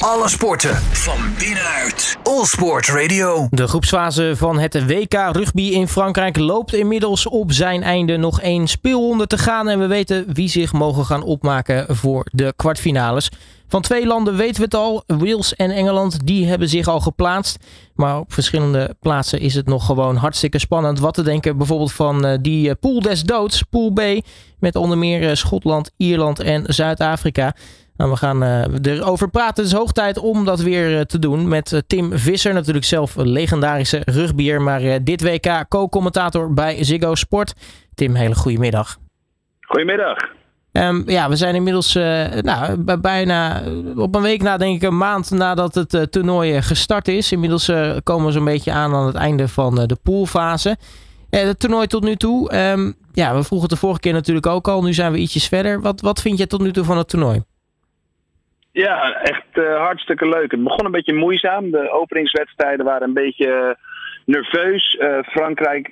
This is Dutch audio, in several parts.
Alle sporten van binnenuit. All Sport Radio. De groepsfase van het WK rugby in Frankrijk loopt inmiddels op zijn einde. Nog één speelronde te gaan en we weten wie zich mogen gaan opmaken voor de kwartfinales. Van twee landen weten we het al. Wales en Engeland, die hebben zich al geplaatst. Maar op verschillende plaatsen is het nog gewoon hartstikke spannend. Wat te denken bijvoorbeeld van uh, die uh, pool des doods, pool B. Met onder meer uh, Schotland, Ierland en Zuid-Afrika. Nou, we gaan erover praten. Het is hoog tijd om dat weer te doen. Met Tim Visser, natuurlijk zelf een legendarische rugbyer. Maar dit WK co-commentator bij Ziggo Sport. Tim, hele goedemiddag. Goedemiddag. Um, ja, we zijn inmiddels uh, nou, bijna op een week na, denk ik, een maand nadat het uh, toernooi gestart is. Inmiddels uh, komen we zo'n beetje aan aan het einde van de poolfase. het toernooi tot nu toe, um, ja, we vroegen het de vorige keer natuurlijk ook al. Nu zijn we ietsjes verder. Wat, wat vind je tot nu toe van het toernooi? Ja, echt hartstikke leuk. Het begon een beetje moeizaam. De openingswedstrijden waren een beetje nerveus. Uh, Frankrijk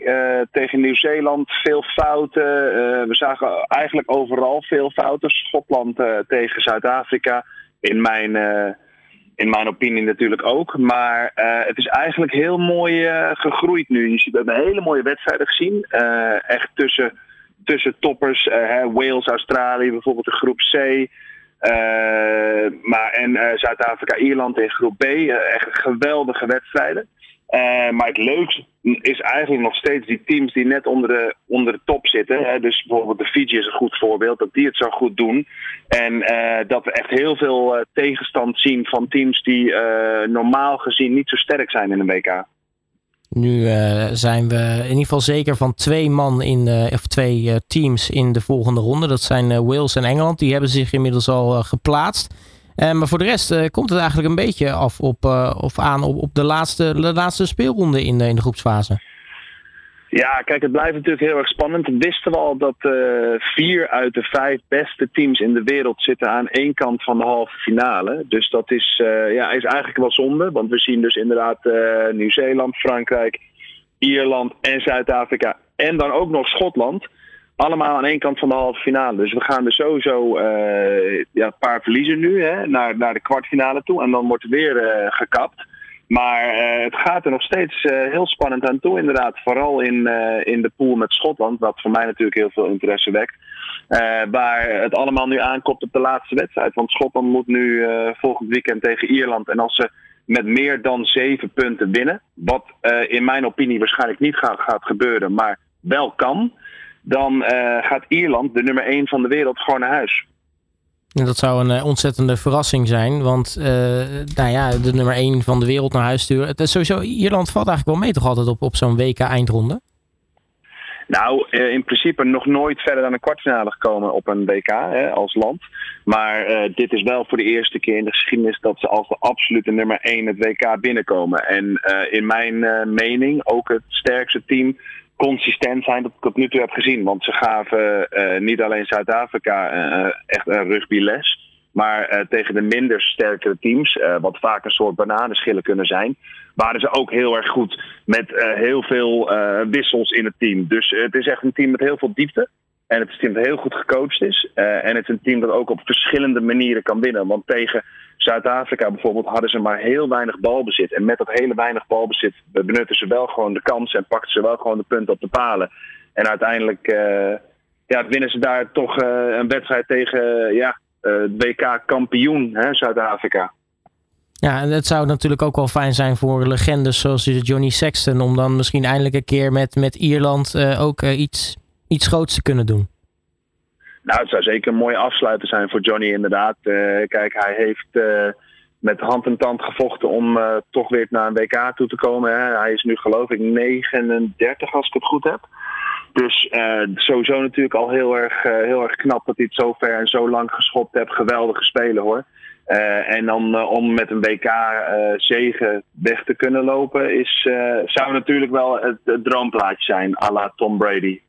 tegen Nieuw-Zeeland, veel fouten. We zagen eigenlijk overal veel fouten. Schotland tegen Zuid-Afrika, in mijn, in mijn opinie natuurlijk ook. Maar het is eigenlijk heel mooi gegroeid nu. Je ziet, we hebben hele mooie wedstrijden gezien. echt tussen, tussen toppers. Wales, Australië, bijvoorbeeld de groep C. maar en Zuid-Afrika, Ierland in groep B. echt geweldige wedstrijden. Maar het leukste is eigenlijk nog steeds die teams die net onder de, onder de top zitten. Hè. Dus bijvoorbeeld de Fiji is een goed voorbeeld, dat die het zo goed doen. En dat we echt heel veel tegenstand zien van teams die normaal gezien niet zo sterk zijn in de WK. Nu zijn we in ieder geval zeker van twee man in, of twee teams in de volgende ronde. Dat zijn Wales en Engeland. Die hebben zich inmiddels al geplaatst. Maar voor de rest komt het eigenlijk een beetje af op, of aan op, de, laatste, de laatste speelronde in de, in de groepsfase. Ja, kijk, het blijft natuurlijk heel erg spannend. Wisten we al dat vier uit de vijf beste teams in de wereld zitten aan één kant van de halve finale. Dus dat is, ja, is eigenlijk wel zonde. Want we zien dus inderdaad Nieuw-Zeeland, Frankrijk, Ierland en Zuid-Afrika. En dan ook nog Schotland allemaal aan één kant van de halve finale. Dus we gaan er sowieso uh, ja, een paar verliezen nu hè, naar, naar de kwartfinale toe. En dan wordt er weer gekapt. Maar uh, het gaat er nog steeds heel spannend aan toe, inderdaad. Vooral in, in de pool met Schotland, wat voor mij natuurlijk heel veel interesse wekt. waar het allemaal nu aankomt op de laatste wedstrijd. Want Schotland moet nu volgend weekend tegen Ierland. En als ze met meer dan zeven punten winnen, wat in mijn opinie waarschijnlijk niet gaat, gaat gebeuren, maar wel kan dan gaat Ierland, de nummer 1 van de wereld, gewoon naar huis. Dat zou een uh, ontzettende verrassing zijn, want uh, nou ja, de nummer 1 van de wereld naar huis sturen. Het is sowieso, Ierland valt eigenlijk wel mee toch altijd op, op zo'n WK-eindronde? Nou, in principe nog nooit verder dan een kwartfinale gekomen op een WK hè, als land. Maar dit is wel voor de eerste keer in de geschiedenis dat ze als de absolute nummer 1 het WK binnenkomen. En in mijn mening ook het sterkste team consistent zijn dat ik tot nu toe heb gezien. Want ze gaven uh, niet alleen Zuid-Afrika uh, echt een rugbyles. Maar tegen de minder sterkere teams, wat vaak een soort bananenschillen kunnen zijn, waren ze ook heel erg goed met heel veel wissels in het team. Dus het is echt een team met heel veel diepte. En het is een team dat heel goed gecoacht is. en het is een team dat ook op verschillende manieren kan winnen. Want tegen Zuid-Afrika bijvoorbeeld hadden ze maar heel weinig balbezit. En met dat hele weinig balbezit benutten ze wel gewoon de kans en pakten ze wel gewoon de punten op de palen. En uiteindelijk uh, ja, winnen ze daar toch uh, een wedstrijd tegen ja, uh, WK-kampioen Zuid-Afrika. Ja, en het zou natuurlijk ook wel fijn zijn voor legendes zoals Johnny Sexton... om dan misschien eindelijk een keer met, met Ierland ook iets, iets groots te kunnen doen. Nou, het zou zeker een mooie afsluiter zijn voor Johnny inderdaad. Uh, kijk, hij heeft uh, met hand en tand gevochten om uh, toch weer naar een WK toe te komen. Hè. Hij is nu geloof ik 39 als ik het goed heb. Dus sowieso natuurlijk al heel erg, heel erg knap dat hij het zo ver en zo lang geschopt heeft. Geweldige spelen hoor. en dan om met een WK zegen weg te kunnen lopen, is, zou natuurlijk wel het, het droomplaatje zijn, à la Tom Brady.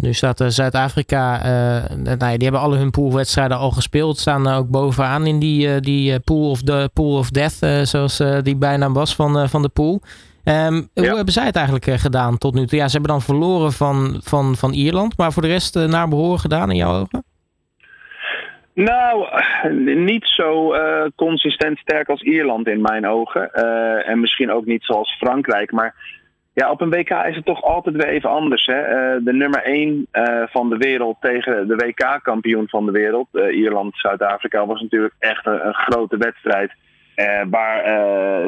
Nu staat uh, Zuid-Afrika, uh, nou, die hebben alle hun poolwedstrijden al gespeeld. Staan ook bovenaan in die, uh, die pool, of de pool of death, zoals die bijnaam was van, van de pool. Um, ja. Hoe hebben zij het eigenlijk gedaan tot nu toe? Ja, ze hebben dan verloren van, van, van Ierland, maar voor de rest naar behoren gedaan in jouw ogen? Nou, niet zo uh, consistent sterk als Ierland in mijn ogen. Uh, en misschien ook niet zoals Frankrijk. Maar ja, op een WK is het toch altijd weer even anders. Hè? Uh, de nummer 1 van de wereld tegen de WK-kampioen van de wereld. Ierland-Zuid-Afrika was natuurlijk echt een, grote wedstrijd. waar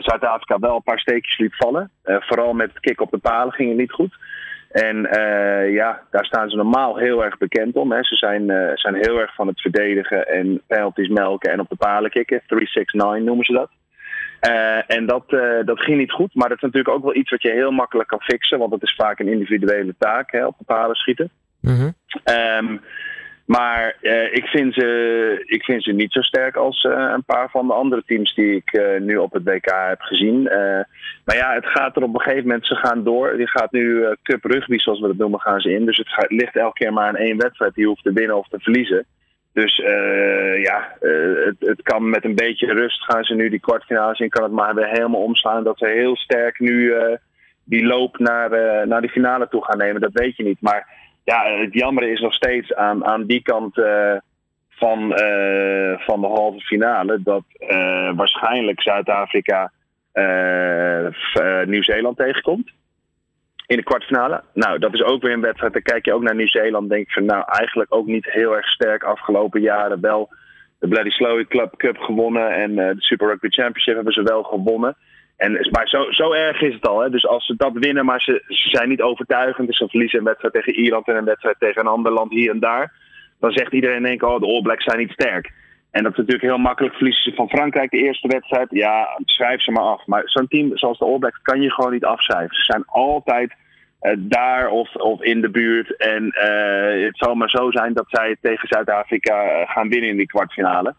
Zuid-Afrika wel een paar steekjes liet vallen. vooral met kick op de palen ging het niet goed. En ja, daar staan ze normaal heel erg bekend om. Hè. Ze zijn, zijn heel erg van het verdedigen en penalties melken en op de palen kicken. 3-6-9 noemen ze dat. Uh, en dat, dat ging niet goed, maar dat is natuurlijk ook wel iets wat je heel makkelijk kan fixen, want het is vaak een individuele taak, hè, op de palen schieten. Mm -hmm. um, maar uh, ik, vind ze, ik vind ze niet zo sterk als een paar van de andere teams die ik nu op het WK heb gezien. maar ja, het gaat er op een gegeven moment, ze gaan door. Die gaat nu Cup Rugby, zoals we dat noemen, gaan ze in. Dus het gaat, ligt elke keer maar aan één wedstrijd. Die hoeft te winnen of te verliezen. Dus ja, het, het, kan met een beetje rust gaan ze nu die kwartfinales in. Kan het maar weer helemaal omslaan. Dat ze heel sterk nu die loop naar, naar die finale toe gaan nemen. Dat weet je niet. Maar ja, het jammer is nog steeds aan, aan die kant van, van de halve finale dat waarschijnlijk Zuid-Afrika Nieuw-Zeeland tegenkomt. In de kwartfinale. Nou, dat is ook weer een wedstrijd. Dan kijk je ook naar Nieuw-Zeeland. Denk je van, nou, eigenlijk ook niet heel erg sterk afgelopen jaren. Wel de Bloody Slowy Club Cup gewonnen. En de Super Rugby Championship hebben ze wel gewonnen. En, maar zo, zo erg is het al. Hè? Dus als ze dat winnen, maar ze, ze zijn niet overtuigend. Dus ze verliezen een wedstrijd tegen Ierland en een wedstrijd tegen een ander land hier en daar. Dan zegt iedereen in één keer, oh, de All Blacks zijn niet sterk. En dat is natuurlijk heel makkelijk. Verliezen ze van Frankrijk de eerste wedstrijd. Ja, schrijf ze maar af. Maar zo'n team zoals de All Blacks kan je gewoon niet afschrijven. Ze zijn altijd daar of, of in de buurt. En uh, het zal maar zo zijn dat zij tegen Zuid-Afrika uh, gaan winnen in die kwartfinale.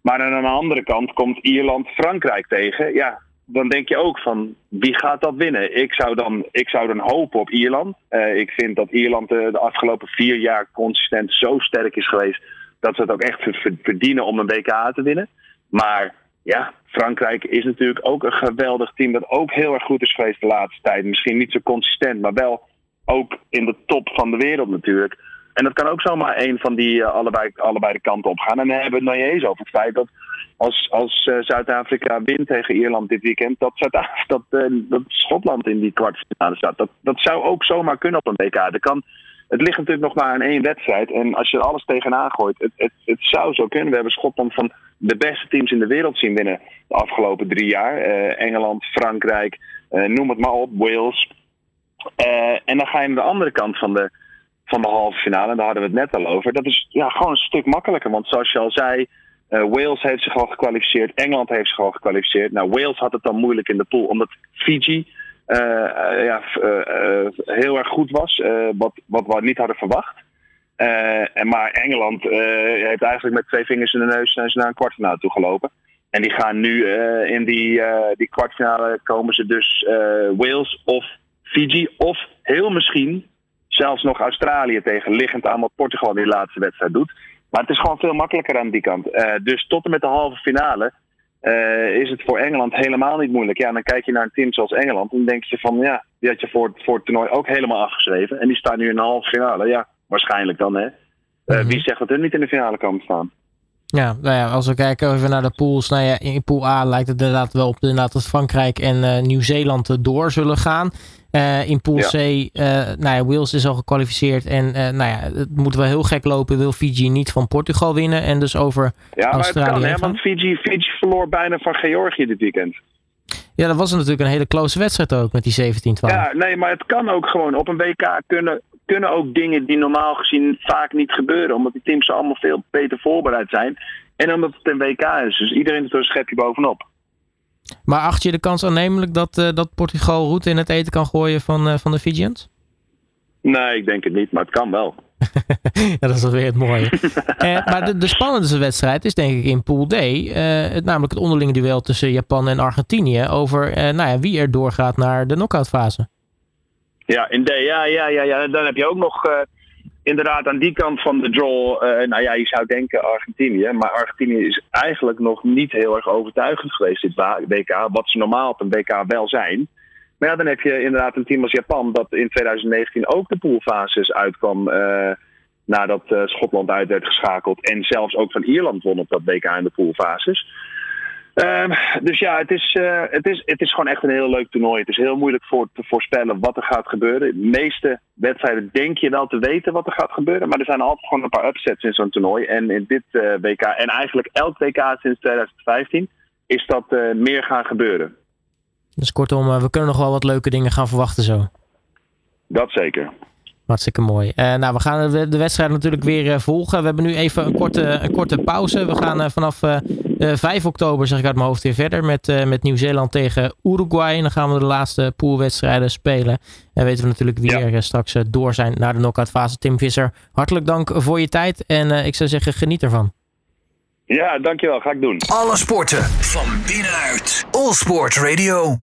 Maar aan de andere kant komt Ierland Frankrijk tegen. Ja, dan denk je ook van wie gaat dat winnen? Ik zou dan, ik zou dan hopen op Ierland. Ik vind dat Ierland de, de, afgelopen vier jaar consistent zo sterk is geweest dat ze het ook echt verdienen om een WK te winnen. Maar ja, Frankrijk is natuurlijk ook een geweldig team dat ook heel erg goed is geweest de laatste tijd. Misschien niet zo consistent, maar wel ook in de top van de wereld natuurlijk. En dat kan ook zomaar een van die uh, allebei, allebei de kanten op gaan. En dan hebben we het nog eens over het feit dat als, als uh, Zuid-Afrika wint tegen Ierland dit weekend, dat, dat, uh, dat Schotland in die kwartfinale staat. Dat, dat zou ook zomaar kunnen op een WK. Er kan, het ligt natuurlijk nog maar aan één wedstrijd. En als je alles tegenaan gooit, het, het, het zou zo kunnen. We hebben Schotland van de beste teams in de wereld zien winnen de afgelopen drie jaar. Uh, Engeland, Frankrijk, noem het maar op, Wales. en dan ga je naar de andere kant van de, van de halve finale, en daar hadden we het net al over. Dat is ja, gewoon een stuk makkelijker. Want zoals je al zei, Wales heeft zich al gekwalificeerd. Engeland heeft zich al gekwalificeerd. Nou, Wales had het dan moeilijk in de pool, omdat Fiji ja, heel erg goed was. wat, wat we niet hadden verwacht. en maar Engeland heeft eigenlijk met twee vingers in de neus zijn ze naar een kwartfinale toe gelopen. En die gaan nu in die, die kwartfinale komen ze dus Wales of Fiji of heel misschien zelfs nog Australië tegen, liggend aan wat Portugal in die laatste wedstrijd doet. Maar het is gewoon veel makkelijker aan die kant. Dus tot en met de halve finale uh, is het voor Engeland helemaal niet moeilijk. Ja, dan kijk je naar een team zoals Engeland. En dan denk je van ja, die had je voor, voor het toernooi ook helemaal afgeschreven. En die staan nu in de halve finale. Ja, waarschijnlijk dan hè. Uh, mm-hmm. Wie zegt dat hun niet in de finale komen staan? Ja, nou ja, als we kijken even naar de pools. Nou ja, in pool A lijkt het inderdaad wel op inderdaad dat Frankrijk en uh, Nieuw-Zeeland door zullen gaan. Uh, in Pool C, uh, nou ja, Wales is al gekwalificeerd. En nou ja, het moet wel heel gek lopen. Wil Fiji niet van Portugal winnen. En dus over ja, Australië. Ja, maar het kan, hè, want Fiji, Fiji verloor bijna van Georgië dit weekend. Ja, dat was natuurlijk een hele close wedstrijd ook met die 17-12. Ja, nee, maar het kan ook gewoon. Op een WK kunnen, kunnen ook dingen die normaal gezien vaak niet gebeuren. Omdat die teams allemaal veel beter voorbereid zijn. En omdat het een WK is. Dus iedereen is er een schepje bovenop. Maar acht je de kans aannemelijk dat, uh, dat Portugal route in het eten kan gooien van, uh, van de Fijians? Nee, ik denk het niet, maar het kan wel. ja, dat is alweer het mooie. uh, maar de, de spannendste wedstrijd is denk ik in Pool D. het, namelijk het onderlinge duel tussen Japan en Argentinië. Over nou ja, wie er doorgaat naar de knock-outfase. Ja, in D, ja, ja, ja, ja. Dan heb je ook nog inderdaad aan die kant van de draw, uh, nou ja, je zou denken Argentinië. Maar Argentinië is eigenlijk nog niet heel erg overtuigend geweest dit WK. Wat ze normaal op een WK wel zijn. Maar ja, dan heb je inderdaad een team als Japan dat in 2019 ook de poolfases uitkwam. Uh, nadat Schotland uit werd geschakeld. En zelfs ook van Ierland won op dat WK in de poolfases. Um, dus ja, het is, uh, het, is, het is gewoon echt een heel leuk toernooi. Het is heel moeilijk voor te voorspellen wat er gaat gebeuren. De meeste wedstrijden denk je wel te weten wat er gaat gebeuren. Maar er zijn altijd gewoon een paar upsets in zo'n toernooi. En in dit uh, WK, en eigenlijk elk WK sinds 2015, is dat uh, meer gaan gebeuren. Dus kortom, we kunnen nog wel wat leuke dingen gaan verwachten zo. Dat zeker. Hartstikke mooi. Uh, nou, we gaan de, wedstrijd natuurlijk weer uh, volgen. We hebben nu even een korte, een korte pauze. We gaan uh, vanaf 5 oktober, zeg ik uit mijn hoofd, weer verder met, met Nieuw-Zeeland tegen Uruguay. En dan gaan we de laatste poolwedstrijden spelen. En weten we natuurlijk wie er straks door zijn naar de knockout fase. Tim Visser, hartelijk dank voor je tijd. En ik zou zeggen, geniet ervan. Ja, dankjewel. Ga ik doen. Alle sporten van binnenuit. All Sport Radio.